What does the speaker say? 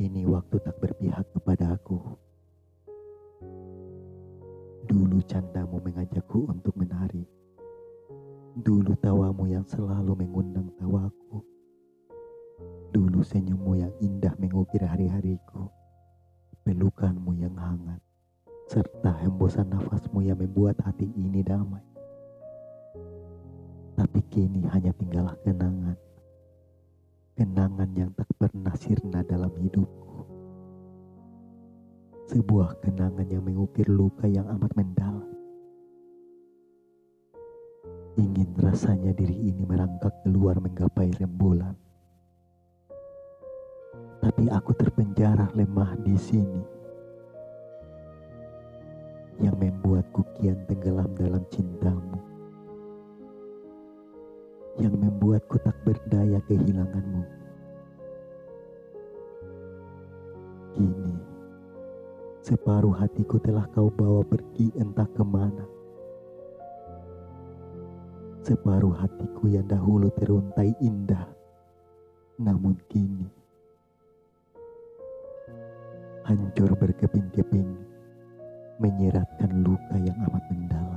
Kini waktu tak berpihak kepada aku. Dulu candamu mengajakku untuk menari. Dulu tawamu yang selalu mengundang tawaku. Dulu senyummu yang indah mengukir hari-hariku. Pelukanmu yang hangat. Serta hembusan nafasmu yang membuat hati ini damai. Tapi kini hanya tinggallah. Kenangan sirna dalam hidupku. Sebuah kenangan yang mengukir luka yang amat mendalam. Ingin rasanya diri ini merangkak keluar menggapai rembulan. Tapi aku terpenjara lemah di sini. Yang membuatku kian tenggelam dalam cintamu. Yang membuatku tak berdaya kehilanganmu. Separuh hatiku telah kau bawa pergi entah ke mana. Separuh hatiku yang dahulu teruntai indah, namun kini hancur berkeping-keping, menyeratkan luka yang amat mendalam.